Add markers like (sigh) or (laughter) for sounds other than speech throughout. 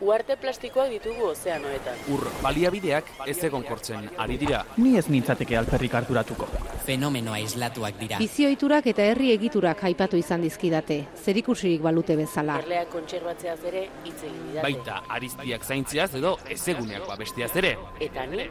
Uarte plastikoak ditugu ozeanoetan. Ur baliabideak ez egon kortzen ari dira. Ni ez nintzateke alperrik harturatuko. Fenomenoa islatuak dira. Bizioiturak eta herri egiturak aipatu izan dizkidate, zerikusirik balute bezala. Erleak kontserbatzeaz ere hitz egin didate. Baita ariztiak zaintziaz edo ezeguneak babestiaz ere. Eta ni,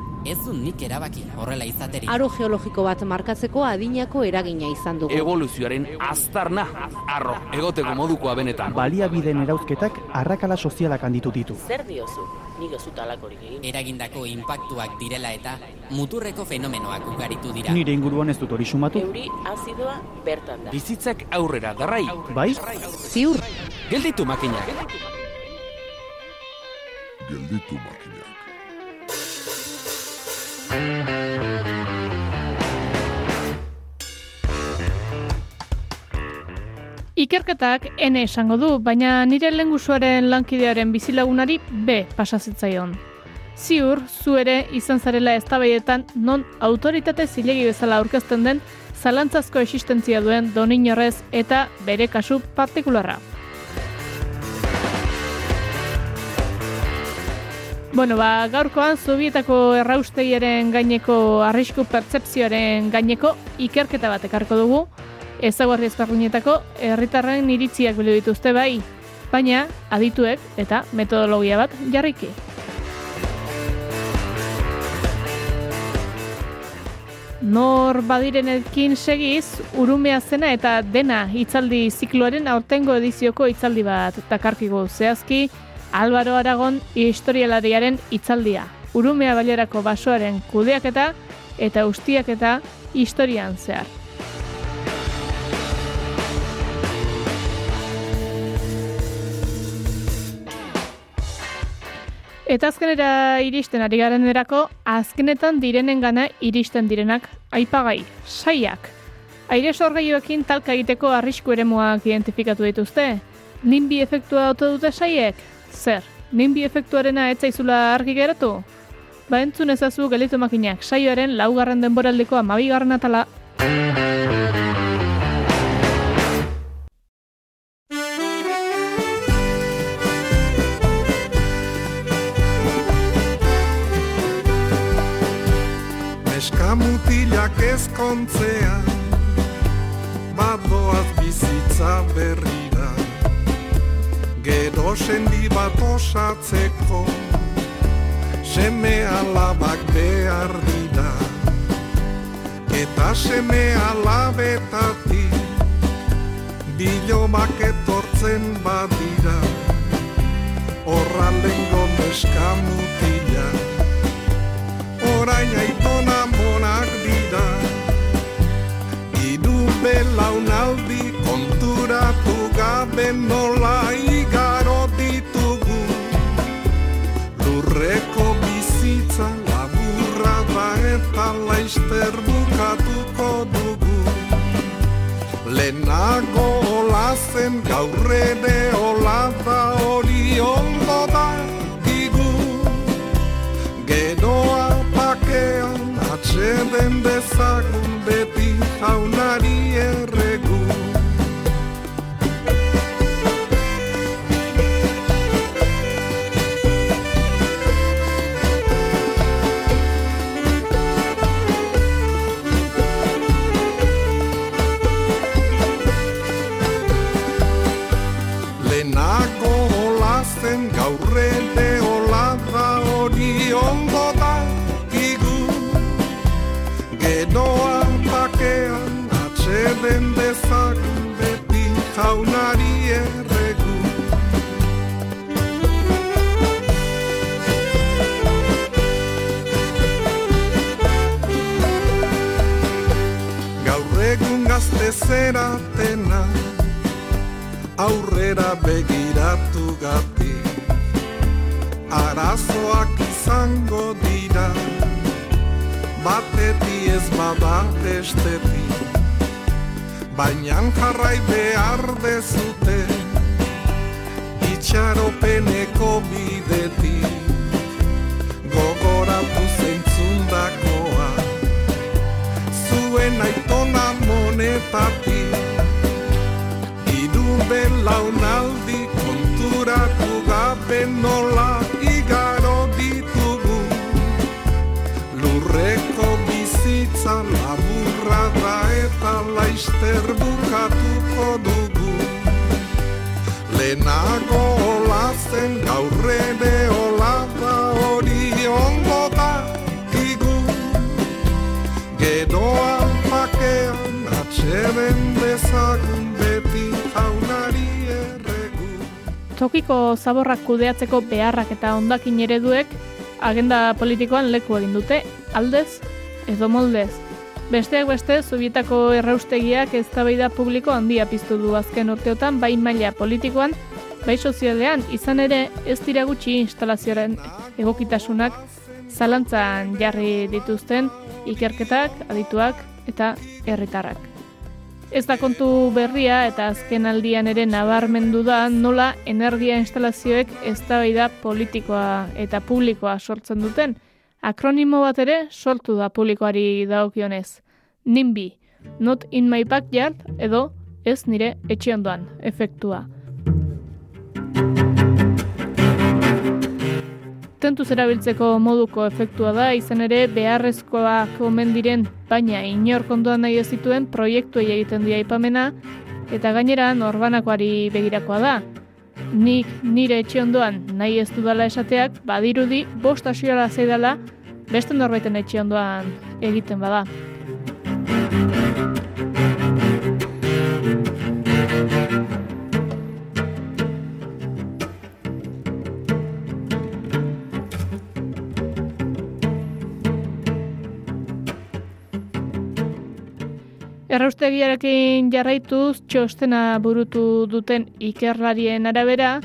Ez du nik erabaki horrela izateri. Aro geologiko bat markatzeko adinako eragina izan dugu. Evoluzioaren aztarna, arro, egoteko modukoa benetan. Baliabideen erauzketak arrakala sozialak handitu ditu. Zer diozu? Nik ez egin. Eragindako inpaktuak direla eta muturreko fenomenoak ugaritu dira. Nire inguruan ez dut hori sumatu. Euri azidoa bertan da. Bizitzak aurrera darrai. Bai? Ziur, Gelditu makinak. gelditu makinak. Ikerketak ene esango du, baina nire lengusuaren lankidearen bizilagunari B pasazitzaion. Ziur, zu ere izan zarela eztabaidetan non autoritate zilegi bezala aurkezten den zalantzazko existentzia duen doninorrez eta bere kasu partikularra. Bueno, ba, gaurkoan zubietako erraustegiaren gaineko arrisku pertzepzioaren gaineko ikerketa bat ekarko dugu, ezaguarri ezberdinetako herritarren iritziak bilo dituzte bai, baina adituek eta metodologia bat jarriki. Nor badirenekin segiz, urumea zena eta dena hitzaldi zikloaren aurtengo edizioko hitzaldi bat takarkigu zehazki, Álvaro Aragon historialariaren hitzaldia. Urumea bailarako basoaren kudeaketa eta ustiaketa historian zehar. Eta azkenera iristen ari garenerako, azkenetan direnen gana iristen direnak aipagai, saiak. Aire sorgaioekin talka egiteko arrisku eremuak identifikatu dituzte. Nimbi efektua ote dute saiek? Zer, nimbi efektuarena etzaizula argi geratu? Ba entzun ezazu gelitu makinak saioaren laugarren denboraldiko amabigarren atala. Neska mutilak ezkontzea Badoaz bizitza berrira Gero sendi bat osatzeko Seme alabak behar dira. Eta seme alabetatik Bilomak etortzen atxeden bate ti ez bada besteti Bainan jarrai behar dezute Itxaropeneko bidetik Gogoratu zeintzundakoa Zuen aitona monetatik Irun belaunaldi konturatu gabe nola igari bizitza laburra da eta laister bukatuko dugu. Lehenago olazen gaurrede ola da hori ondo da igu Geroan pakean atxeden bezagun beti jaunari erregu. Tokiko zaborrak kudeatzeko beharrak eta ondakin ereduek agenda politikoan leku egin dute, aldez edo moldez. Besteak beste, Zubietako erraustegiak eztabaida publiko handia piztu du azken urteotan bai maila politikoan, bai sozialean izan ere ez dira gutxi instalazioaren egokitasunak zalantzan jarri dituzten ikerketak, adituak eta herritarrak. Ez da kontu berria eta azken aldian ere nabarmendu da nola energia instalazioek eztabaida politikoa eta publikoa sortzen duten. Akronimo bat ere sortu da publikoari dagokionez. NIMBY, Not in my backyard edo ez nire etxe ondoan, efektua. Tentuz erabiltzeko moduko efektua da, izan ere beharrezkoak omen diren, baina inor kondoan nahi ez zituen proiektuei egiten dira aipamena, eta gainera norbanakoari begirakoa da. Nik nire etxe ondoan nahi ez dudala esateak, badirudi bost asiola zeidala beste norbaiten etxe ondoan egiten bada. Erraustegiarekin jarraituz txostena burutu duten ikerlarien arabera,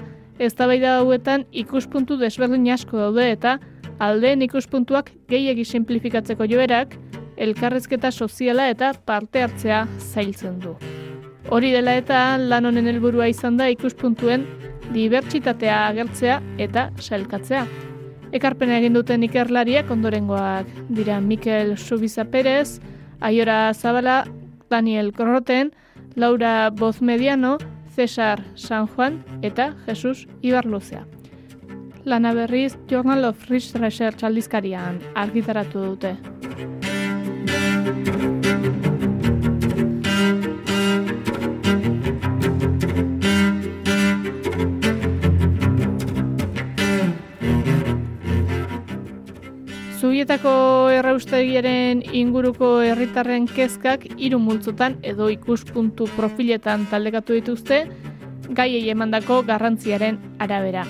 eztabaida hauetan ikuspuntu desberdin asko daude eta aldeen ikuspuntuak gehiegi simplifikatzeko joerak, elkarrezketa soziala eta parte hartzea zailtzen du. Hori dela eta lan honen helburua izan da ikuspuntuen dibertsitatea agertzea eta sailkatzea. Ekarpena egin duten ikerlariak ondorengoak dira Mikel Subiza Perez, Aiora Zabala, Daniel Corroten, Laura Bozmediano, Cesar San Juan eta Jesus Ibarluzea. Lana berriz Journal of Research aldizkarian argitaratu dute. Zubietako erraustegiaren inguruko herritarren kezkak hiru multzotan edo ikuspuntu profiletan taldekatu dituzte gaiei emandako garrantziaren arabera.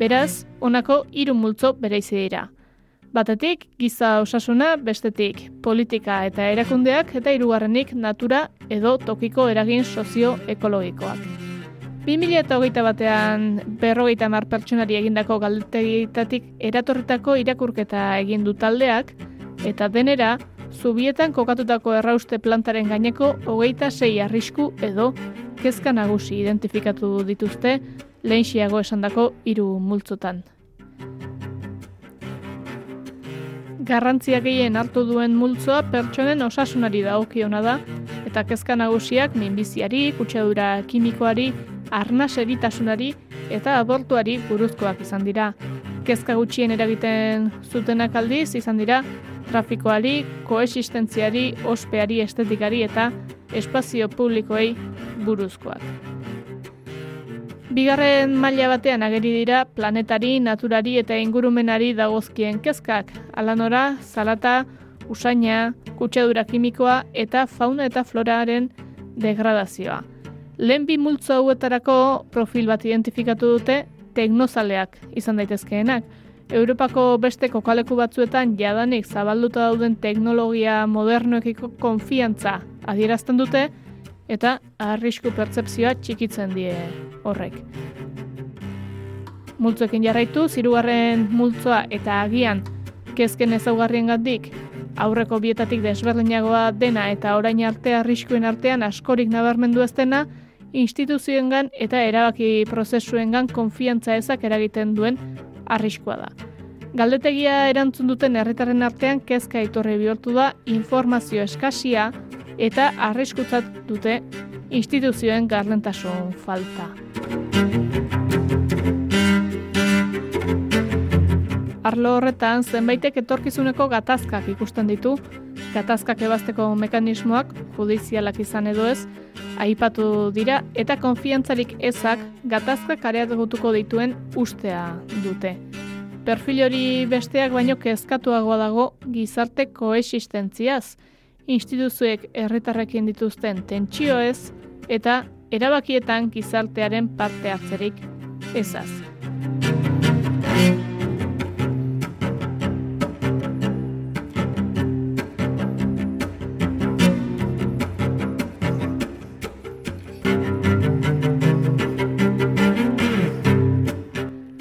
Beraz, honako hiru multzo bereizi dira. Batetik, giza osasuna, bestetik, politika eta erakundeak eta hirugarrenik natura edo tokiko eragin sozioekologikoak. 2008 batean berrogeita mar pertsonari egindako galdetegitatik eratorritako irakurketa egin du taldeak, eta denera, zubietan kokatutako errauste plantaren gaineko hogeita sei arrisku edo kezka nagusi identifikatu dituzte lehenxiago esandako hiru multzotan. Garrantzia gehien hartu duen multzoa pertsonen osasunari dagokiona da eta kezka nagusiak minbiziari, kutsadura kimikoari, arnas eritasunari eta abortuari buruzkoak izan dira. Kezka gutxien eragiten zutenak aldiz izan dira trafikoari, koexistentziari, ospeari, estetikari eta espazio publikoei buruzkoak. Bigarren maila batean ageri dira planetari, naturari eta ingurumenari dagozkien kezkak, alanora, zalata, usaina, kutsadura kimikoa eta fauna eta floraren degradazioa. Lehen bi multzo hauetarako profil bat identifikatu dute teknozaleak izan daitezkeenak. Europako beste kokaleku batzuetan jadanik zabalduta dauden teknologia modernoekiko konfiantza adierazten dute eta arrisku pertzepzioa txikitzen die horrek. Multzoekin jarraitu, zirugarren multzoa eta agian kezken ezaugarrien gandik, aurreko bietatik desberdinagoa dena eta orain arte arriskuen artean askorik nabarmendu ez dena, instituzioengan eta erabaki prozesuengan konfiantza ezak eragiten duen arriskua da. Galdetegia erantzun duten herritarren artean kezka itorre bihurtu da informazio eskasia, eta arriskutzat dute instituzioen garlentasun falta. Arlo horretan, zenbaitek etorkizuneko gatazkak ikusten ditu, gatazkak ebazteko mekanismoak, judizialak izan edo ez, aipatu dira eta konfiantzarik ezak gatazkak areagutuko dituen ustea dute. Perfil hori besteak baino kezkatuagoa dago gizarte koexistentziaz, instituzuek herritarrekin dituzten tentsio ez eta erabakietan gizartearen parte hartzerik ezaz.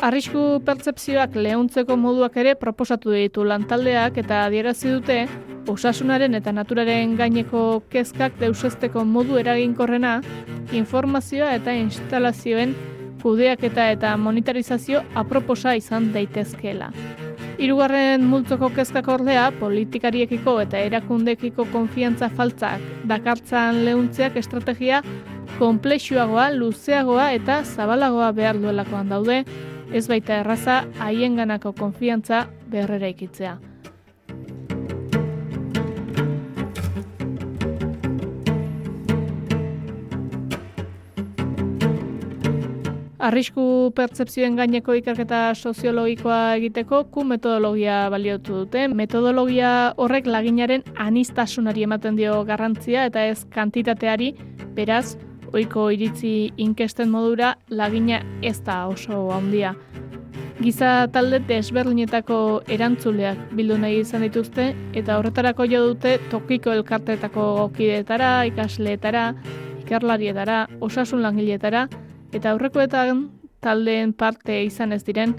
Arrisku pertsepzioak lehuntzeko moduak ere proposatu ditu lantaldeak eta adierazi dute osasunaren eta naturaren gaineko kezkak deusesteko modu eraginkorrena informazioa eta instalazioen kudeaketa eta monetarizazio aproposa izan daitezkeela. Hirugarren multzoko kezkak ordea politikariekiko eta erakundekiko konfiantza faltzak dakartzan leuntzeak estrategia konplexuagoa, luzeagoa eta zabalagoa behar duelakoan daude, ez baita erraza haienganako konfiantza berrera ikitzea. Arrisku pertsepzioen gaineko ikerketa soziologikoa egiteko ku metodologia baliotu dute. Metodologia horrek laginaren anistasunari ematen dio garrantzia eta ez kantitateari, beraz, oiko iritzi inkesten modura lagina ez da oso handia. Giza talde desberdinetako erantzuleak bildu nahi izan dituzte eta horretarako jo dute tokiko elkarteetako kideetara, ikasleetara, ikerlarietara, osasun langileetara eta aurrekoetan taldeen parte izan ez diren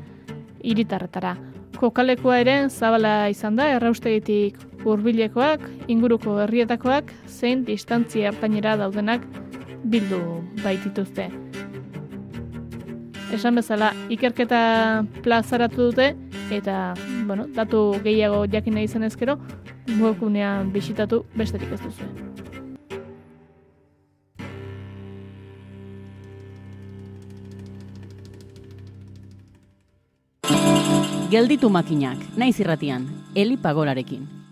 hiritarretara. Kokalekoa ere zabala izan da erraustegitik hurbilekoak, inguruko herrietakoak, zein distantzia hartainera daudenak bildu baitituzte. Esan bezala, ikerketa plazaratu dute, eta, bueno, datu gehiago jakin nahi zen ezkero, webgunean bisitatu besterik ez duzu. Gelditu makinak, naiz irratian, Eli Pagorarekin.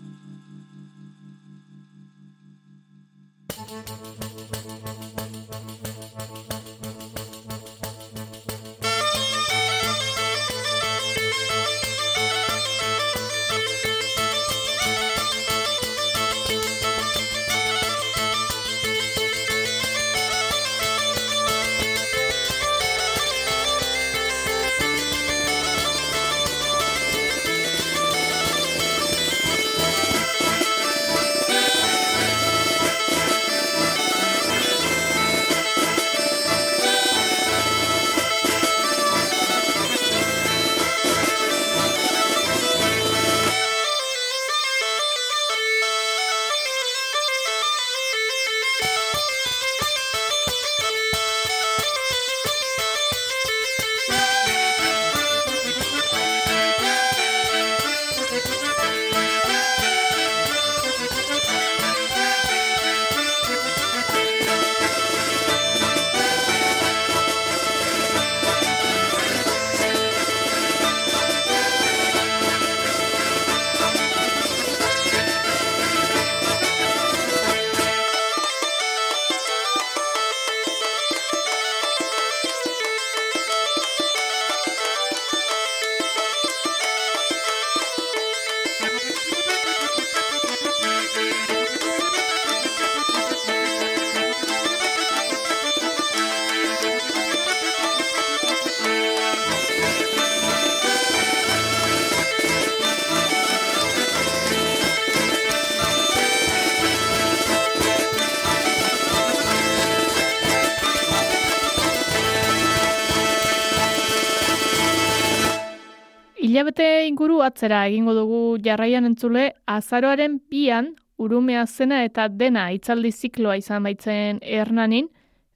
Hilabete inguru atzera egingo dugu jarraian entzule azaroaren bian urumea zena eta dena itzaldi zikloa izan baitzen Hernanin,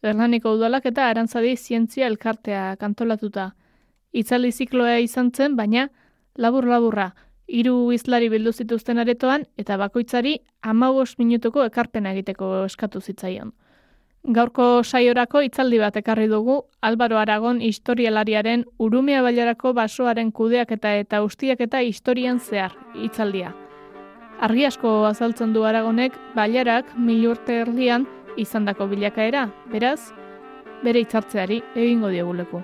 Hernaniko udalak eta arantzadi zientzia elkartea kantolatuta. Itzaldi zikloa izan zen, baina labur-laburra, Hiru izlari bildu zituzten aretoan eta bakoitzari 15 minutuko ekarpena egiteko eskatu zitzaion. Gaurko saiorako itzaldi bat ekarri dugu Álvaro Aragon historialariaren Urumea bailarako basoaren kudeaketa eta ustiak eta historian zehar hitzaldia. Argi asko azaltzen du Aragonek bailarak mil urte erdian izandako bilakaera, beraz, bere hitzartzeari egingo dieguleku.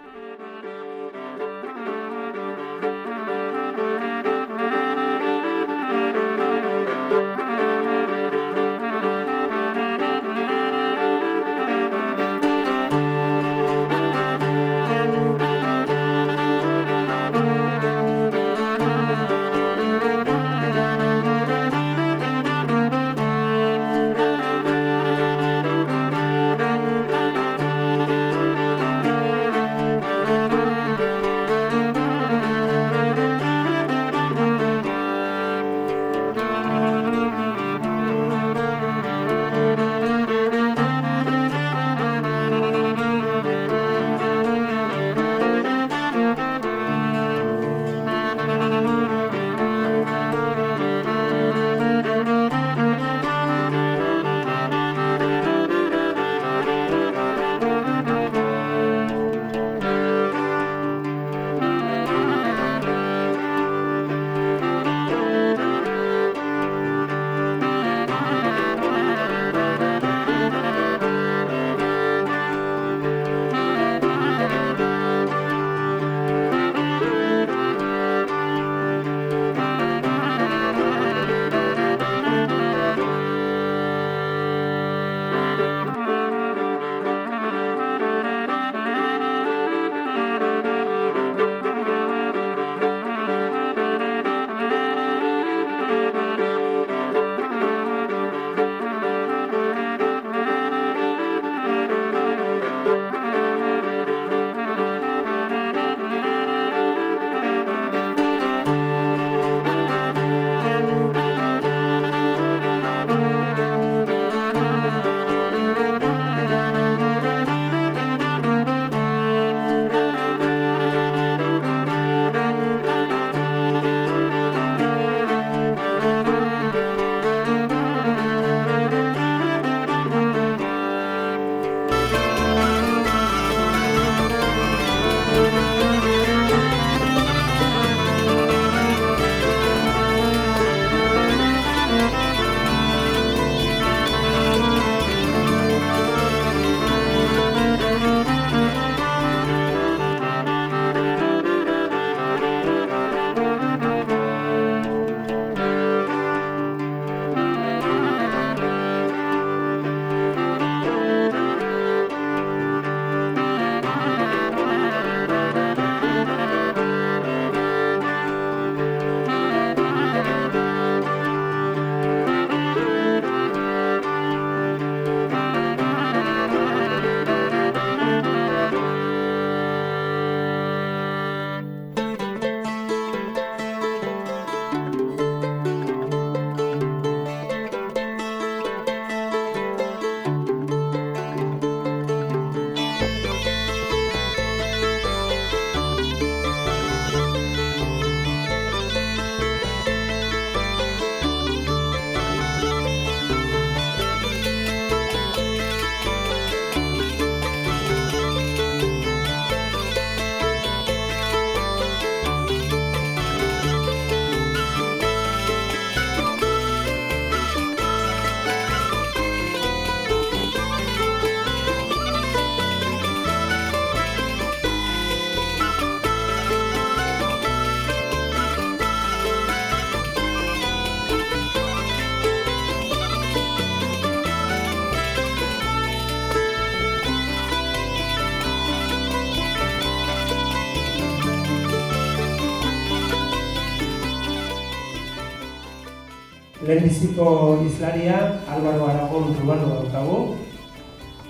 Lehenbiziko izlaria, Álvaro Aragon Rubano daukagu.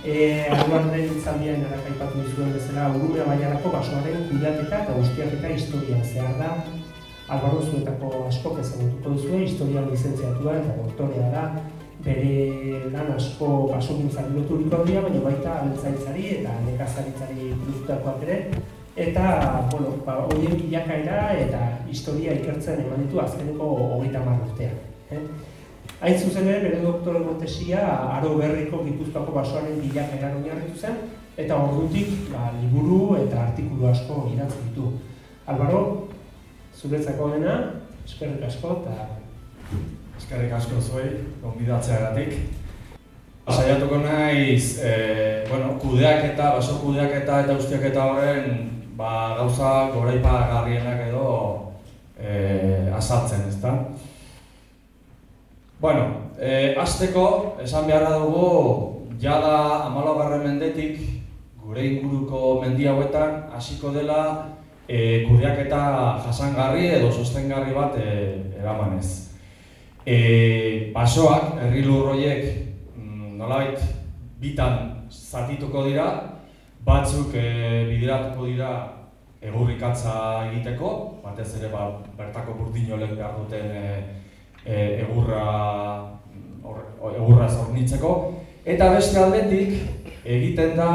E, Arduaren itzaldian erakaipatu dizuen bezala Urumea Baiarako basoaren kudeaketa eta guztiaketa historia zehar da. Álvaro zuetako asko ezagutuko duzue, historian lizentziatua eta doktorea da. Bere lan asko basogintzari loturiko dira, baina baita abentzaitzari eta nekazaritzari buruztakoak ere. eta, bueno, ba, horien bilakaera eta historia ikertzen eman ditu azkeneko hogeita urtean. Eh? Hain zuzen ere, bere doktorego tesia aro berriko gipuzkoako basoaren bilakaera oinarritu zen, eta ordutik ba, liburu eta artikulu asko idatzi ditu. Albaro, zuretzako dena, eskerrik asko eta Eskerrik asko zuei, gonbidatzeagatik. Saiatuko naiz, e, bueno, kudeaketa, baso kudeaketa eta ustiaketa horren ba, gauza goraipagarrienak edo e, azaltzen, ezta? Bueno, e, azteko, esan beharra dugu, jada amalogarren mendetik, gure inguruko mendi hauetan, hasiko dela e, kudeaketa jasangarri edo sostengarri bat e, eramanez. E, basoak, herri lurroiek, mm, nolabait, bitan zatituko dira, batzuk e, bideratuko dira egurrikatza egiteko, batez ere ba, bertako burdinolek behar duten e, e, egurra, or, egurra zornitzeko, eta beste aldetik egiten da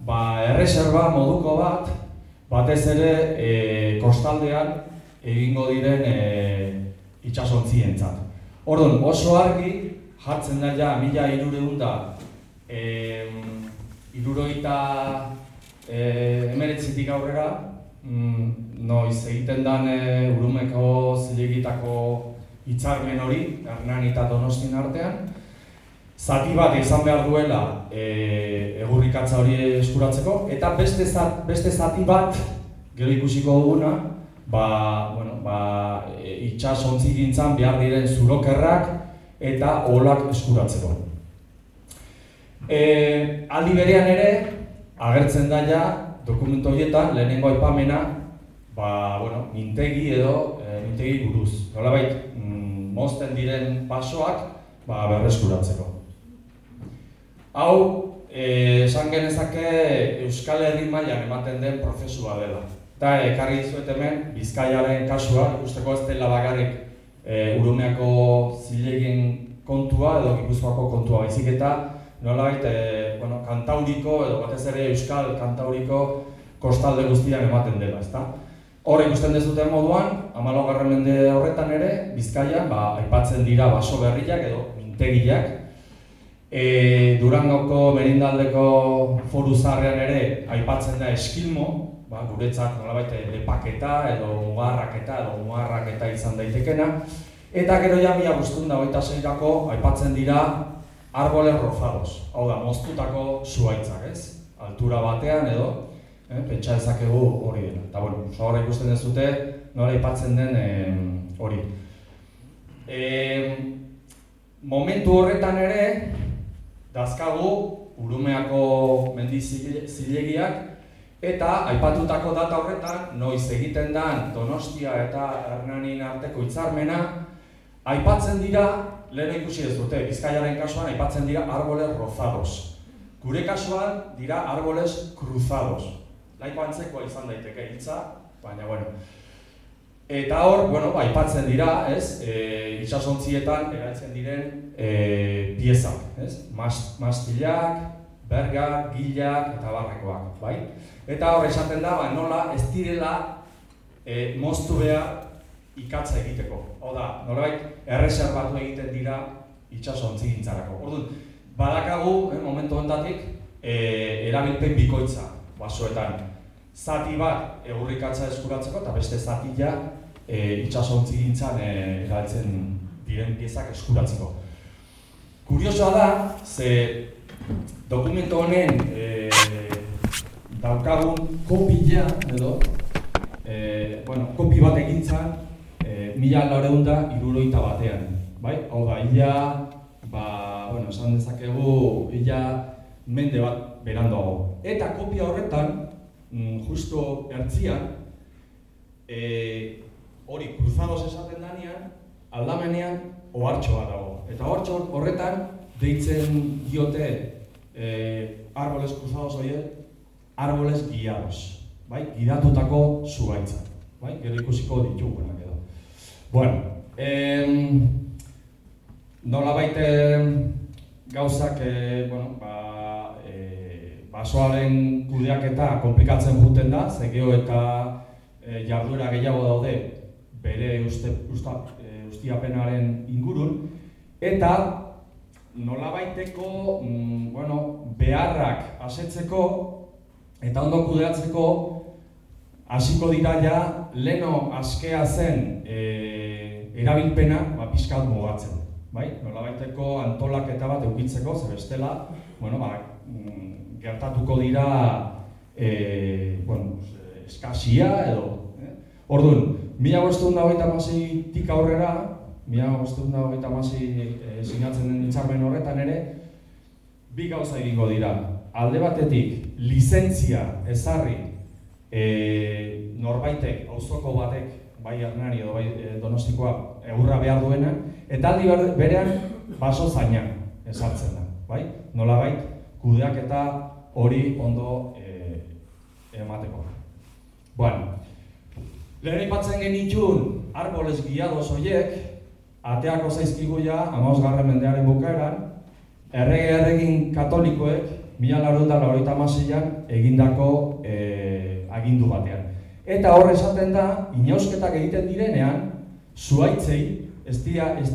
ba, erreserba moduko bat, batez ere e, kostaldean egingo diren e, itxasontzientzat. Orduan, oso argi jartzen da ja mila irureun da e, iruroita e, emeretzitik aurrera mm, noiz egiten den e, urumeko zilegitako hitzarmen hori, Hernani eta Donostin artean, zati bat izan behar duela e, egurrikatza hori eskuratzeko, eta beste, zat, beste zati bat, gero ikusiko duguna, ba, bueno, ba, e, itxasontzi gintzan behar diren zurokerrak eta olak eskuratzeko. E, aldi berean ere, agertzen da ja, dokumentu horietan, lehenengo aipamena, ba, bueno, mintegi edo e, mintegi buruz. Nola mm, mozten diren pasoak, ba, berreskuratzeko. Hau, e, esan genezake Euskal Herri mailan ematen den prozesua dela. Eta ekarri dizuet hemen, Bizkaiaren kasua, ikusteko ez dela bakarrik e, Urumeako zilegin kontua edo Gipuzkoako kontua baizik eta nolabait e, bueno, kantauriko edo batez ere euskal kantauriko kostalde guztian ematen dela, ezta? Hor ikusten dezuten moduan, amalogarren mende horretan ere, Bizkaia, ba, aipatzen dira baso berriak edo mintegiak. E, Durangoko merindaldeko foru zarrean ere aipatzen da eskilmo, ba, guretzat nolabait lepaketa edo mugarraketa edo mugarraketa izan daitekena. Eta gero ja mila guztun da hoita zeirako aipatzen dira arboles rozados, hau da, moztutako zuaitzak, ez? Altura batean edo, eh, pentsa ezakegu hori dela. Eta bueno, oso ikusten dezute, nola aipatzen den eh, hori. Eh, momentu horretan ere, dazkagu urumeako mendi zilegiak, eta aipatutako data horretan, noiz egiten den Donostia eta Hernanin arteko hitzarmena, Aipatzen dira, lehen ikusi ez dute, Bizkaiaren kasuan aipatzen dira arboles rozados. Gure kasuan dira arboles cruzados. Laiko antzekoa izan daiteke hitza, baina bueno. Eta hor, bueno, aipatzen dira, ez, e, itxasontzietan eratzen diren e, piezak, ez? Mas, mastilak, bergak, gilak eta barrekoak, bai? Eta hor esaten da, ba, nola ez direla e, moztu behar ikatza egiteko. Hau da, norbait erreserbatu egiten dira itsasontzi gintzarako. Orduan, badakagu, eh, momentu honetatik, eh, erabilpen bikoitza basoetan. Zati bat egurrikatza eskuratzeko eta beste zati ja eh, itsasontzi gintzan eh, erabiltzen diren piezak eskuratzeko. Kuriosoa da, ze dokumentu honen eh, daukagun kopila edo eh, bueno, kopi bat egintzan e, mila laureun da iruroita batean. Bai? Hau da, illa, ba, bueno, esan dezakegu, illa mende bat berandoago. Eta kopia horretan, mm, justo ertzian, e, hori cruzados esaten danean, aldamenean, ohartxoa dago. Eta ohartxo horretan, deitzen diote e, arboles cruzados horiek, arboles guiados. Bai? Gidatutako zuaitzak. Bai? Gero ikusiko ditugunak edo. Bueno, em, nola baite gauzak, e, bueno, ba, basoaren kudeaketa komplikatzen juten da, ze eta e, jarduera gehiago daude bere uste, usta, e, ustiapenaren ingurun, eta nolabaiteko mm, bueno, beharrak asetzeko eta ondo kudeatzeko hasiko dira ja leno askea zen e, erabilpena ba, pizkat mugatzen. Bai? Nolabaiteko antolaketa bat eukitzeko, zer bestela, bueno, ba, mm, gertatuko dira e, bueno, eskasia edo. Eh? Orduan, mila bostuen da hogeita tik aurrera, mila bostuen da hogeita e, sinatzen den itxarmen horretan ere, bi gauza egingo dira. Alde batetik, lizentzia ezarri e, norbaitek, auzoko batek, bai Hernani edo bai e, Donostikoa eurra behar duena, eta aldi berean baso zaina ezartzen da, bai? Nolabait kudeak eta hori ondo e, emateko. Bueno, lehen ipatzen genitxun arboles guiados horiek, ateako zaizkigu ja, garren mendearen bukaeran, errege erregin katolikoek, mila laro eta laro egindako e, agindu batean. Eta hor esaten da, inausketak egiten direnean, zuaitzei, ez dira, ez,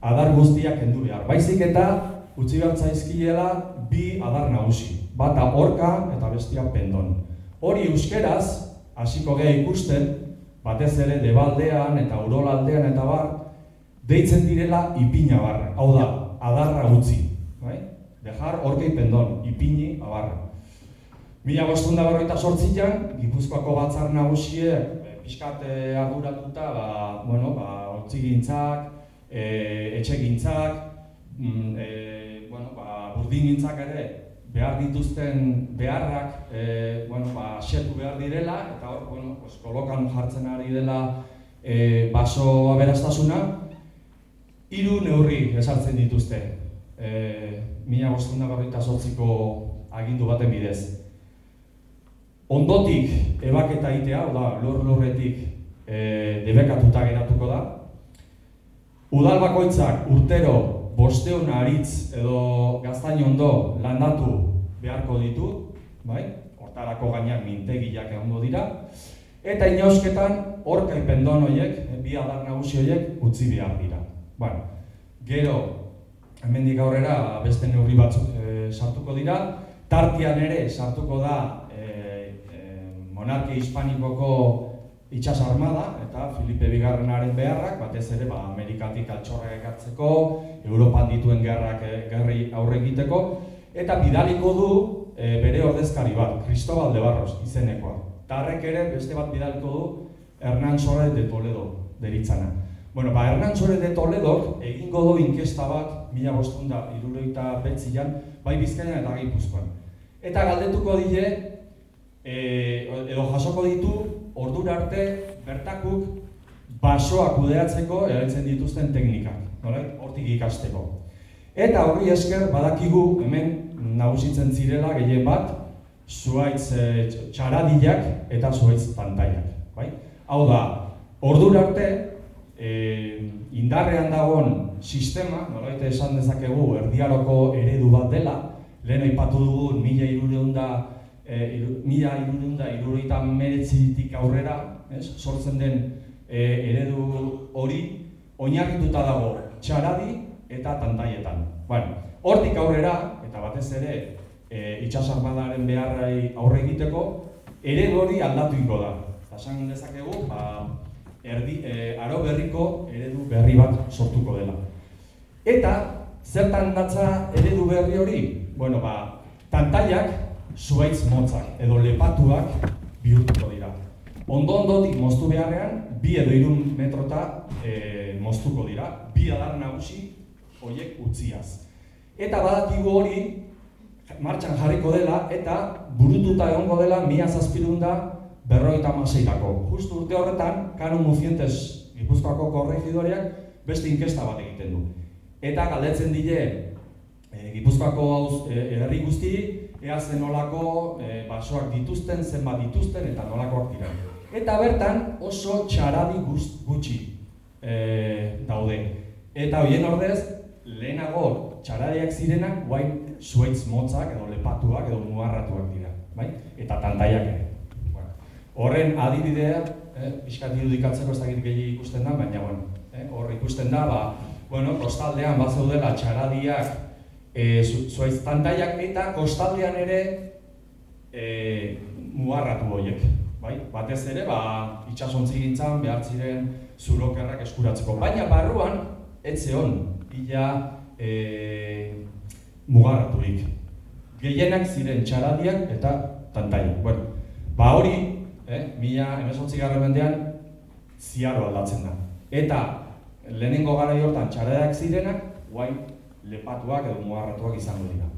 adar guztiak kendu behar. Baizik eta, utzi behar zaizkiela bi adar nagusi, bata orka eta bestia pendon. Hori euskeraz, hasiko geha ikusten, batez ere debaldean eta urolaldean eta bar, deitzen direla ipina barra, hau da, adarra utzi. Bai? Dejar orkei pendon, ipini abarra. Mila bostunda berroita sortzian, Gipuzkoako batzar nagusie, eh, pixkat eh, arduratuta, ba, bueno, ba, ortsi gintzak, e, etxe gintzak, mm, bueno, ba, burdin gintzak ere behar dituzten beharrak e, bueno, ba, xetu behar direla eta hor, bueno, pues, kolokan jartzen ari dela e, baso aberastasuna hiru neurri esartzen dituzte. E, mila bostunda sortziko agindu baten bidez. Ondotik ebaketa itea, da, lor lorretik e, debekatuta geratuko da. Udal bakoitzak urtero bosteun aritz edo gaztain ondo landatu beharko ditu, bai? hortarako gainak mintegiak egongo dira, eta inausketan orka ipendon horiek, bi adar nagusi horiek utzi behar dira. Bueno, gero, hemendik aurrera beste neurri batzuk e, sartuko dira, tartian ere sartuko da e, e, monarkia hispanikoko itxas armada eta Filipe Bigarrenaren beharrak, batez ere ba, Amerikatik altxorra ekartzeko, Europan dituen gerrak eh, gerri aurre egiteko, eta bidaliko du e, bere ordezkari bat, Cristobal de Barros izenekoa. Tarrek ere beste bat bidaliko du Hernán Suárez de Toledo deritzana. Bueno, ba, Hernán Suárez de Toledo egingo du inkesta bat, mila bostunda, iruroita betzian, bai bizkainan eta gipuzkoan. Eta galdetuko dile, e, edo jasoko ditu, ordura arte bertakuk basoa kudeatzeko erabiltzen dituzten teknikak, nola? Hortik ikasteko. Eta horri esker badakigu hemen nagusitzen zirela gehien bat zuaitz e, txaradilak eta zuaitz pantaiak, bai? Hau da, ordura arte e, indarrean dagoen sistema, nolait esan dezakegu erdiaroko eredu bat dela, lehen aipatu dugu mila irureunda e, mila irureunda irureita meretzitik aurrera, ez, sortzen den e, eredu hori, oinarrituta dago txaradi eta tantaietan. Bueno, hortik aurrera, eta batez ere e, itxasarmadaren beharrai aurre egiteko, eredu hori aldatu ingo da. Esan dezakegu, ba, erdi, e, aro berriko eredu berri bat sortuko dela. Eta, zertan datza eredu berri hori? Bueno, ba, tantaiak zuaitz motzak edo lepatuak bihurtuko dira. Ondo ondotik moztu beharrean, bi edo irun metrota e, moztuko dira, bi adar nagusi horiek utziaz. Eta badakigu hori martxan jarriko dela eta burututa egongo dela mia zazpirunda berroita maseirako. Justu urte horretan, kanon muzientes Gipuzkoako korregidoreak beste inkesta bat egiten du. Eta galdetzen dile e, Gipuzkoako e, herri guzti ea zen nolako e, basoak dituzten, zenbat dituzten eta nolakoak dira. Eta bertan oso txaradi gutxi e, daude. Eta hoien ordez, lehenago txaradiak zirenak, guain zuaitz motzak edo lepatuak edo mugarratuak dira, bai? Eta tantaiak ere. Bueno, horren adibidea, eh, pixkat irudikatzeko ez dakit gehi ikusten da, baina bueno, eh, hor ikusten da, ba, bueno, kostaldean bat zeudela txaradiak, e, zuaitz tantaiak eta kostaldean ere e, mugarratu horiek, bai? Batez ere, ba, itxasontzi gintzan behar ziren zurokerrak eskuratzeko. Baina barruan, etze hon, ila e, mugarraturik. Gehienak ziren txaradiak eta tantaiak. Bueno, ba hori, eh, mila emesontzi garren mendean, ziaro aldatzen da. Eta lehenengo gara hortan txaradiak zirenak, guain lepatuak edo mugarratuak izango dira.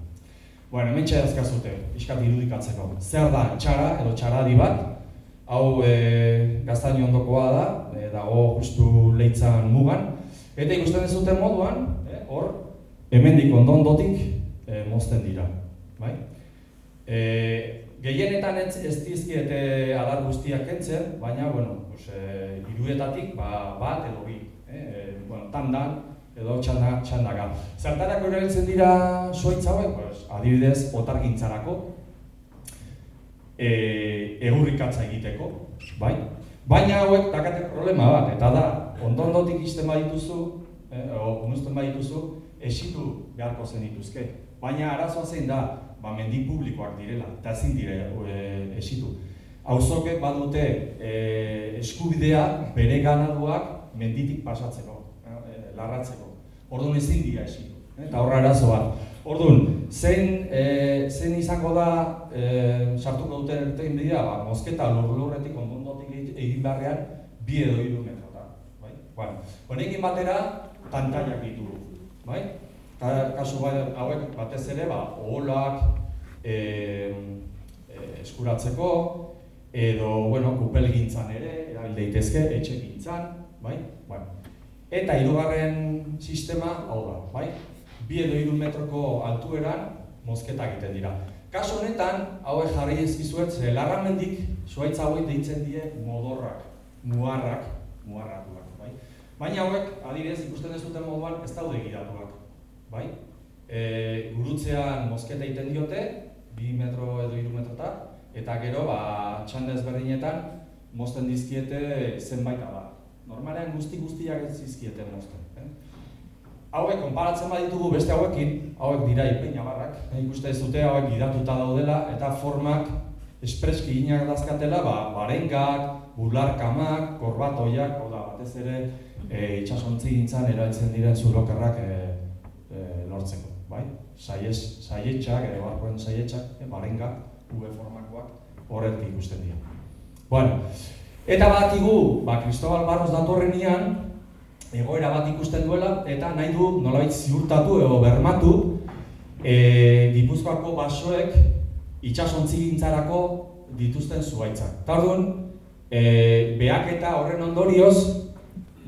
Bueno, hemen txedazka zute, iskat irudikatzeko. Zer da txara edo txaradi bat, hau e, gaztaini ondokoa da, e, dago justu leitzan mugan, eta ikusten dezuten moduan, e, hor, hemendik ondondotik e, mozten dira, bai? E, gehienetan ez, ez dizkiete adar guztiak kentzen, baina, bueno, pues, e, iruetatik ba, bat edo bi, e, bueno, tandan, edo txanda, txandaka. Zertarako erabiltzen dira soitz hauek, pues, adibidez, otargintzarako, e, egurrikatza egiteko, bai? Baina hauek dakate problema bat, eta da, ondondotik izten badituzu, eh, o unuzten badituzu, esitu beharko zen dituzke. Baina arazoa zein da, ba, mendi publikoak direla, eta ezin dire e, esitu. Auzoke badute e, eskubidea bere ganaduak menditik pasatzeko, larratzeko. Orduan ezin dira esitu, eta horra arazo bat. Orduan, zein, e, zein izango da e, sartuko duten ertein dira, ba, mosketa lur-lurretik ondondotik egin beharrean bi edo hiru metrota. Bai? Bueno, honekin batera, pantaiak ditugu. Bai? Ta, kasu bai, hauek batez ere, ba, oholak e, e, eskuratzeko, edo, bueno, kupel gintzan ere, erabil daitezke, etxe gintzan, bai? Bueno. Eta hirugarren sistema, hau da, bai? bi edo hiru metroko altueran mozketa egiten dira. Kaso honetan, hauek jarri ezkizuet, ze larramendik zuaitz hauek deitzen die modorrak, muarrak, muarratuak, bai? Baina hauek, adibidez, ikusten ez duten moduan, ez daude gidatuak, bai? E, gurutzean mozketa egiten diote, bi metro edo hiru metrota, eta gero, ba, txanda ezberdinetan, mozten dizkiete zenbait da. Normalean guzti guztiak ez dizkiete mozten hauek konparatzen baditugu beste hauekin, hauek dira ipeina barrak, eh, ikuste ez dute hauek gidatuta daudela eta formak espreski inak dazkatela, ba, barengak, bularkamak, korbatoiak, hau da, batez ere e, itxasontzi gintzan erabiltzen diren zulokerrak e, e, lortzeko, bai? Saiez, saietxak, ere barkoen saietxak, e, barengak, ube formakoak, horretik ikusten dira. Bueno, eta badakigu, ba, Cristobal Barros datorrenian, egoera bat ikusten duela eta nahi du nolabait ziurtatu edo bermatu e, Gipuzkoako basoek itxasontzi gintzarako dituzten zuaitzak. Eta orduan, e, behak eta horren ondorioz,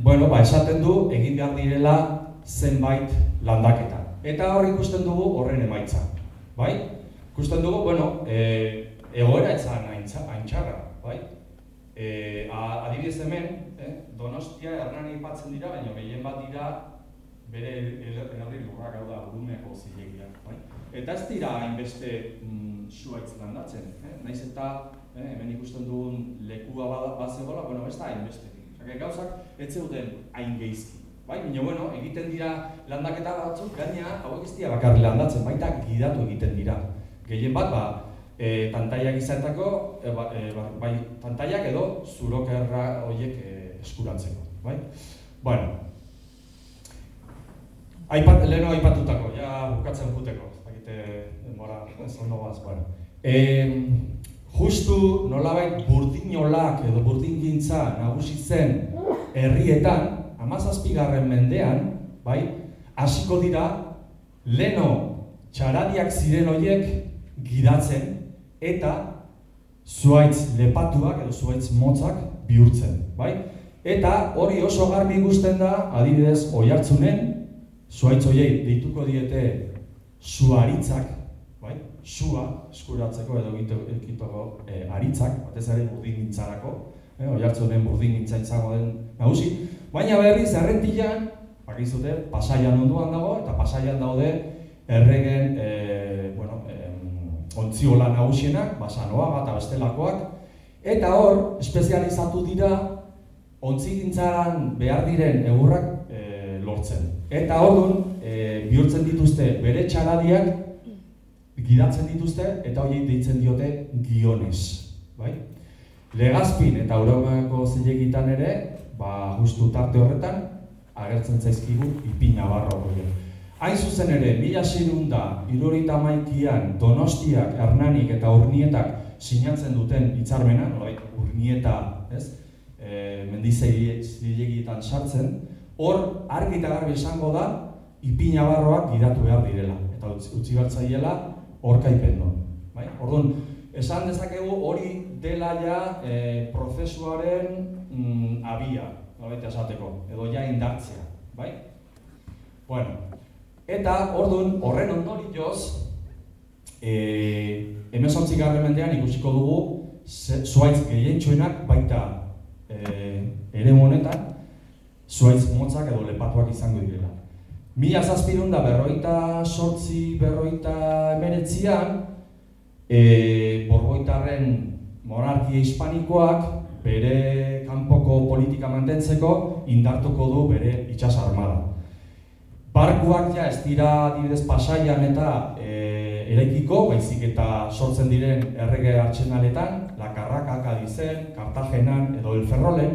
bueno, ba, esaten du egin behar direla zenbait landaketa. Eta hor ikusten dugu horren emaitza. Bai? Ikusten dugu, bueno, e, egoera etzan haintxarra, bai? E, adibidez hemen, eh, Donostia Hernani ipatzen dira, baina gehien bat dira bere herri lurrak hau da urumeko zilegia, bai? Eta ez dira hainbeste mm, suaitz landatzen, eh? Naiz eta eh, hemen ikusten dugun lekua bat zegoela, bueno, ez da hainbeste. Osea, gauzak ez zeuden hain geizki. Bai, baina bueno, egiten dira landaketa batzuk, gaina hauek ez dira bakarri landatzen, baita gidatu egiten dira. Gehien bat, ba, e, pantaiak izateko, e, ba, e, ba, bai, pantaiak edo zurokerra horiek e, eskuratzeko, bai? Bueno, Aipat, leheno aipatutako, ja bukatzen juteko, bakite denbora ez ondo baz, bueno. E, justu nolabait burdinolak edo burdingintza nagusi zen herrietan, amazazpigarren mendean, bai, hasiko dira, leno txaradiak ziren horiek gidatzen, eta zuaitz lepatuak edo zuaitz motzak bihurtzen, bai? Eta hori oso garbi ikusten da, adibidez, oi hartzunen, zuaitz hoiei dituko diete zuaritzak, bai? Sua eskuratzeko edo egiteko e, aritzak, batez ere burdin gintzarako, e, oi hartzunen burdin gintza izango den nagusi, baina berri zerrentilan, bakizute, pasaian onduan dago, eta pasaian daude erregen e, bueno, ontziola nagusienak, basanoa eta bestelakoak, eta hor, espezializatu dira ontzigintzan behar diren egurrak e, lortzen. Eta hor e, bihurtzen dituzte bere txaradiak, gidatzen dituzte, eta horiek deitzen diote gionez. Bai? Legazpin eta Euromako zilegitan ere, ba, justu tarte horretan, agertzen zaizkigu ipin nabarro horiek. Hain zuzen ere, mila zirun da, irurita maikian, donostiak, hernanik eta urnietak sinatzen duten hitzarmena, nolait, urnieta, ez, e, mendizegiletan sartzen, hor, argi eta garbi esango da, ipin nabarroak gidatu behar direla, eta utzi bertzaiela, hor kaipen non. Bai? Orduan, esan dezakegu hori dela ja e, prozesuaren mm, abia, nolait esateko, edo ja indartzea, bai? Bueno, eta orduan horren ondori joz, e, emesontzik mendean ikusiko dugu zuaitz gehientxoenak baita e, ere honetan zuaitz motzak edo lepatuak izango direla. Mila zazpirun da berroita sortzi, berroita emeretzian, e, borboitarren monarkia hispanikoak bere kanpoko politika mantentzeko indartuko du bere itsas armada. Barkuak ja ez dira dibidez pasaian eta e, eraikiko, baizik eta sortzen diren errege hartxenaletan, Lakarraka, Kadizen, Kartagenan edo El Ferrolen,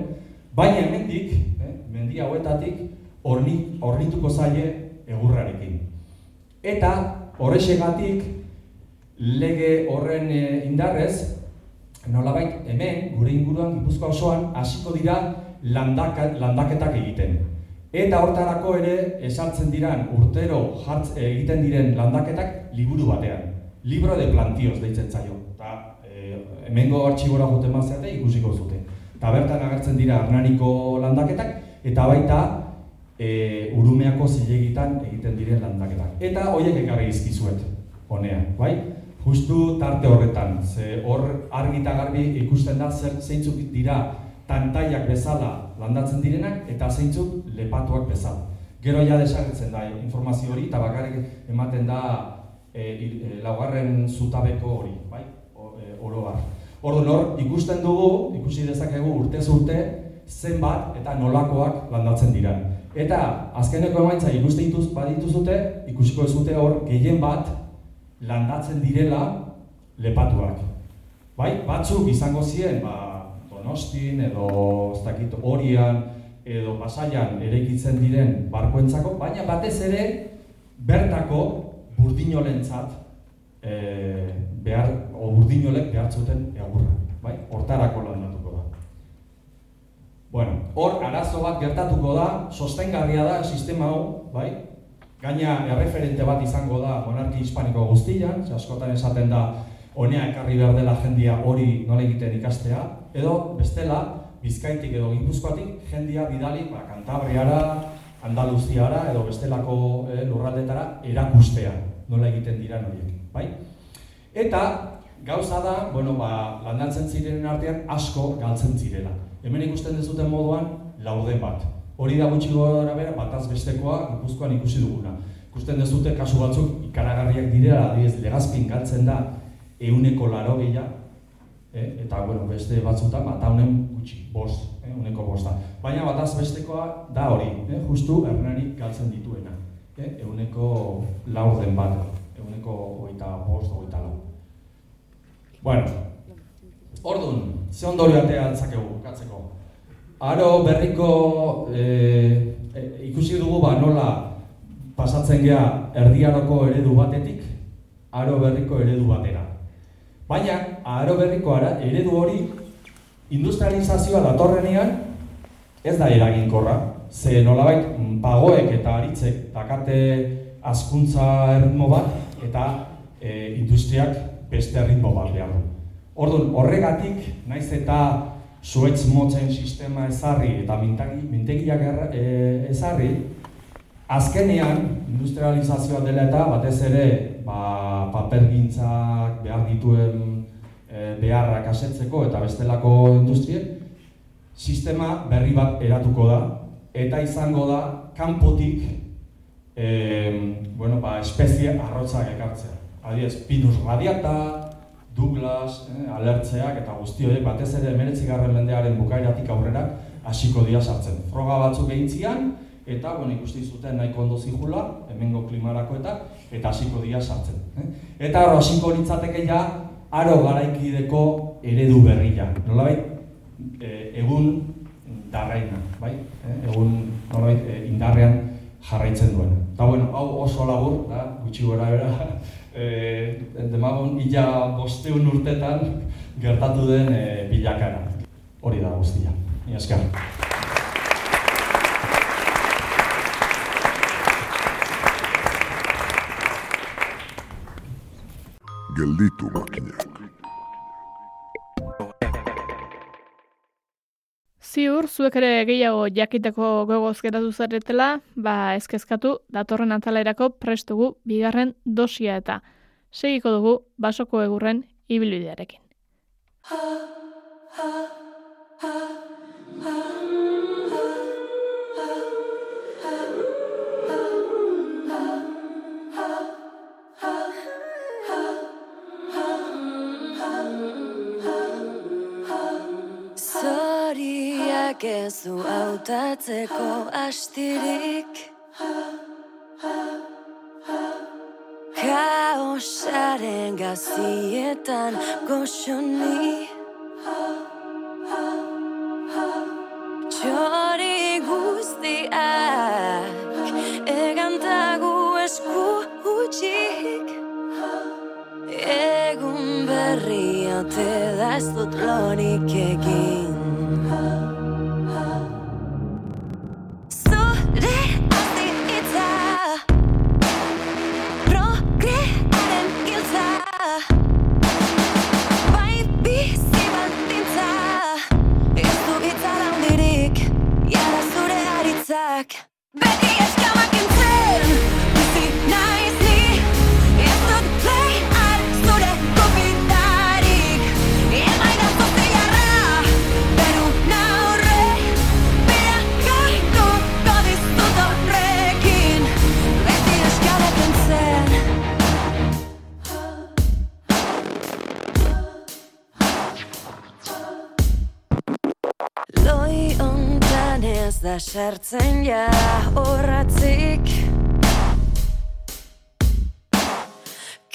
baina hemendik, eh, mendi hauetatik, ornituko zaie egurrarekin. Eta horrexegatik lege horren e, indarrez, nolabait hemen, gure inguruan, Gipuzkoa osoan, hasiko dira landaka, landaketak egiten. Eta hortarako ere, esartzen diran urtero jartz, egiten diren landaketak liburu batean. Libro de plantioz deitzen zaio. Eta e, hemengo artxibora juten mazeate ikusiko zute. Eta bertan agertzen dira arnariko landaketak, eta baita e, urumeako zilegitan egiten diren landaketak. Eta horiek ekarri izkizuet, honea, bai? justu tarte horretan, ze hor argi eta garbi ikusten da zer zeintzuk dira tantaiak bezala landatzen direnak eta zeintzuk lepatuak bezala. Gero ja desagertzen da informazio hori eta bakarrik ematen da e, e, laugarren zutabeko hori, bai? O, e, oro bar. Ordu hor ikusten dugu, ikusi dezakegu urte urte zenbat eta nolakoak landatzen dira. Eta azkeneko emaitza ikusten dituz badituzute, ikusiko ez hor gehien bat landatzen direla lepatuak. Bai, batzuk izango ziren, ba, Donostin edo ez dakit Orian edo Pasaian eraikitzen diren barkoentzako, baina batez ere bertako burdinolentzat e, behar o burdinolek behar zuten egurra, bai? Hortarako landatuko da. Bueno, hor arazo bat gertatuko da, sostengarria da sistema hau, bai? Gaina erreferente bat izango da monarki hispaniko guztian, askotan esaten da honea ekarri behar dela jendia hori nola egiten ikastea, edo bestela Bizkaitik edo Gipuzkoatik jendia bidali ba, Kantabriara, Andaluziara edo bestelako eh, lurraldetara erakustea nola egiten dira horiek, bai? Eta gauza da, bueno, ba, landatzen zirenen artean asko galtzen zirela. Hemen ikusten dezuten moduan lauden bat. Hori da gutxi gora bera, bataz bestekoa Gipuzkoan ikusi duguna. Ikusten dezute kasu batzuk ikaragarriak direla, adibidez legazpin galtzen da euneko laro gehiago, eh? eta bueno, beste batzutan, bat honen gutxi, bost, eh? uneko bosta. Baina bataz bestekoa da hori, eh? justu ernarik galtzen dituena. Eh? Euneko laur den bat, euneko oita bost, oita lau. Bueno, orduan, ze ondori atea altzakegu, katzeko. Aro berriko e, e, ikusi dugu ba nola pasatzen gea erdiaroko eredu batetik aro berriko eredu batera. Baina aro berriko ara, eredu hori industrializazioa datorrenean ez da eraginkorra. Ze nolabait pagoek eta aritzek dakate azkuntza erritmo bat eta e, industriak beste erritmo bat behar du. Orduan, horregatik, naiz eta zuetz motzen sistema ezarri eta mintagi, mintegiak e, ezarri, azkenean industrializazioa dela eta batez ere ba, papergintzak behar dituen beharrak asetzeko eta bestelako industrien, sistema berri bat eratuko da eta izango da kanpotik e, bueno, ba, espezie arrotzak ekartzea. Adiez, Pinus radiata, Douglas, eh, alertzeak eta guzti horiek batez ere 19. mendearen bukaeratik aurrera hasiko dira sartzen. Froga batzuk egin zian, eta bueno, ikusti zuten nahiko ondo zigula, hemengo klimarako eta eta hasiko dira sartzen. Eh? Eta hor hasiko litzateke ja aro garaikideko eredu berria. Nolabait e, egun darraina, bai? Eh? Egun nolabait e, indarrean jarraitzen duen. Eta bueno, hau oso labur, da, gutxi gora bera, (laughs) e, demagun ila bosteun urtetan gertatu den e, bilakara. Hori da guztia. Ni esker. Gelditu makinak. Ziur, zuek ere gehiago jakiteko gogoz geratu zaretela, ba ezkezkatu datorren atalerako prestugu bigarren dosia eta segiko dugu basoko egurren ibilbidearekin. Zoriak ez du hautatzeko astirik. Kaosaren gazietan goxoni. Txori guztiak egantagu esku utxik Egun berria te da ez dut lorik egin sartzen ja horratzik.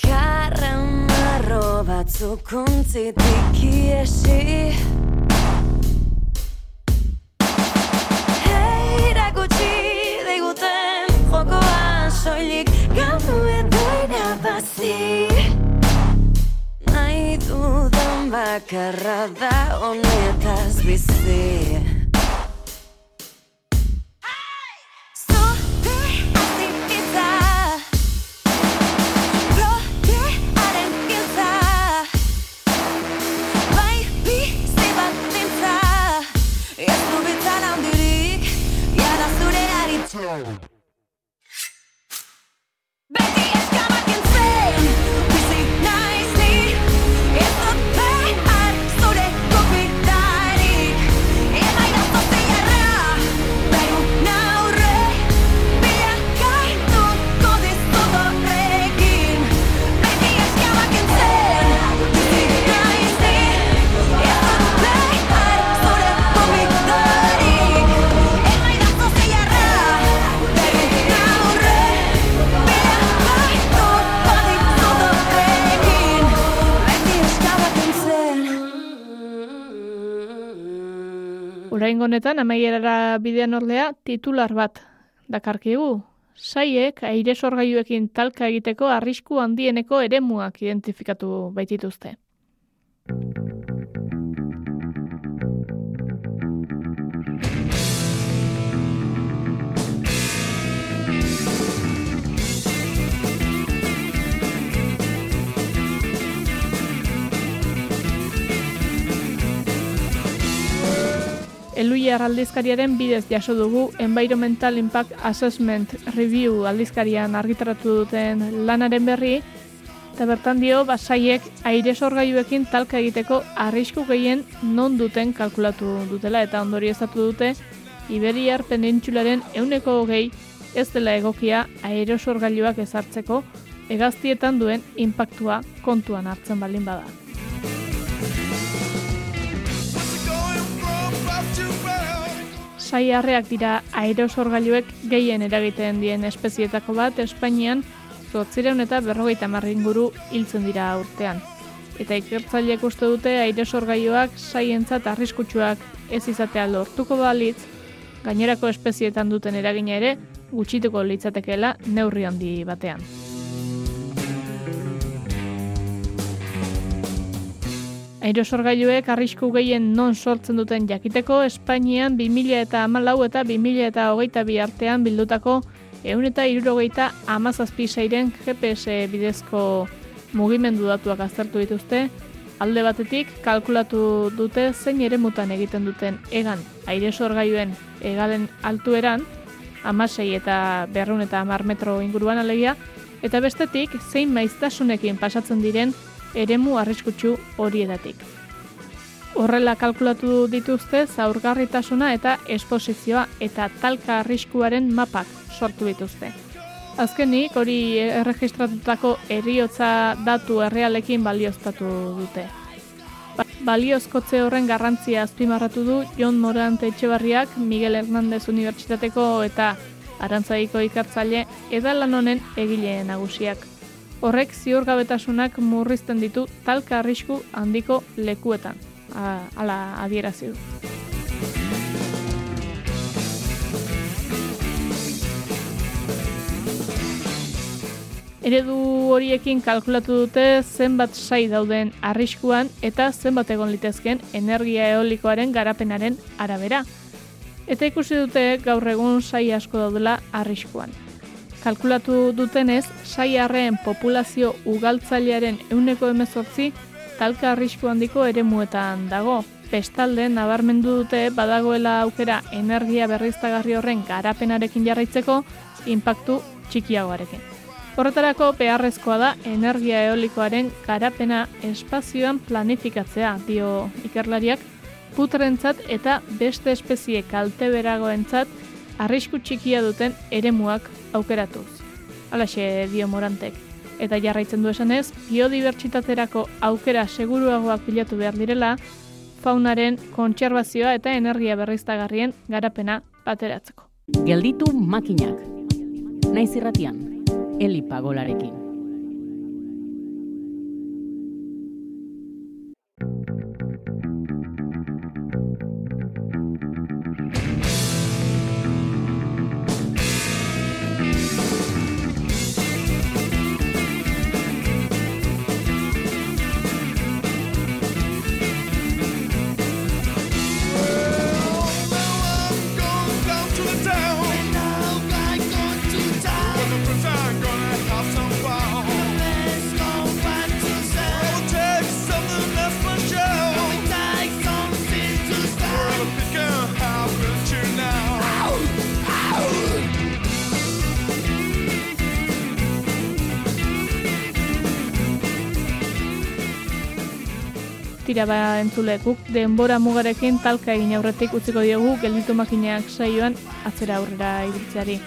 Karramarro batzuk untzitik iesi. Erakutsi diguten jokoa soilik Gamu edo irabazi Nahi dudan bakarra da honetaz bizi Show. Oraingo honetan amaierara bidean ordea titular bat dakarkigu. Saiek aire sorgailuekin talka egiteko arrisku handieneko eremuak identifikatu baitituzte. Eluiar aldizkariaren bidez jaso dugu Environmental Impact Assessment Review aldizkarian argitaratu duten lanaren berri, eta bertan dio basaiek aire sorgailuekin talka egiteko arrisku gehien non duten kalkulatu dutela eta ondori ezatu dute Iberiar penintxularen euneko hogei ez dela egokia aerosorgailuak ezartzeko hegaztietan duen inpaktua kontuan hartzen baldin bada. Saiarreak dira aerosorgailuek gehien eragiten dien espezietako bat Espainian zortzireun eta berrogeita marringuru hiltzen dira urtean. Eta ikertzaileek uste dute aerosorgailuak saientzat arriskutsuak ez izatea lortuko balitz, gainerako espezietan duten eragina ere gutxituko litzatekeela neurri handi batean. Aerosorgailuek arrisku gehien non sortzen duten jakiteko Espainian 2000 eta amalau eta 2000 eta hogeita bi artean bildutako eun eta irurogeita amazazpi zeiren GPS bidezko mugimendu datuak aztertu dituzte, alde batetik kalkulatu dute zein ere mutan egiten duten egan airesorgailuen egalen altueran, amasei eta berrun eta amar metro inguruan alegia, eta bestetik zein maiztasunekin pasatzen diren eremu arriskutsu horietatik. Horrela kalkulatu dituzte zaurgarritasuna eta esposizioa eta talka arriskuaren mapak sortu dituzte. Azkenik hori erregistratutako eriotza datu errealekin balioztatu dute. Ba, baliozkotze horren garrantzia azpimarratu du Jon Morante Etxebarriak Miguel Hernández Unibertsitateko eta Arantzaiko ikartzaile edalan honen egile nagusiak. Horrek ziurgabetasunak murrizten ditu talka arrisku handiko lekuetan. Hala adierazi du. Eredu horiekin kalkulatu dute zenbat sai dauden arriskuan eta zenbat egon litezken energia eolikoaren garapenaren arabera. Eta ikusi dute gaur egun sai asko daudela arriskuan. Kalkulatu dutenez, saiarreen populazio ugaltzailearen euneko emezortzi talka arrisku handiko ere muetan dago. Bestalde, nabarmendu dute badagoela aukera energia berriztagarri horren garapenarekin jarraitzeko inpaktu txikiagoarekin. Horretarako beharrezkoa da energia eolikoaren garapena espazioan planifikatzea, dio ikerlariak, putrentzat eta beste espezie kalte beragoentzat arrisku txikia duten eremuak aukeratuz. Alaxe dio morantek. Eta jarraitzen du esanez, biodibertsitaterako aukera seguruagoak bilatu behar direla, faunaren kontserbazioa eta energia berriztagarrien garapena bateratzeko. Gelditu makinak. Naiz irratian, Eli Pagolarekin. Tira ba entzule guk denbora mugarekin talka egin aurretik utziko diogu gelditu makineak saioan atzera aurrera ibiltzeari.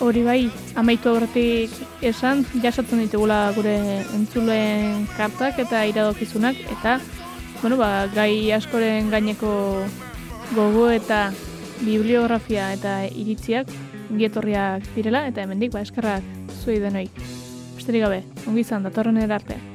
Hori bai, amaitu aurretik esan, jasotzen ditugula gure entzuleen kartak eta iradokizunak, eta bueno, ba, gai askoren gaineko gogo eta bibliografia eta iritziak gietorriak direla, eta hemendik ba, eskerrak zuei denoi. Besterik gabe, ongi izan, datorren erarte.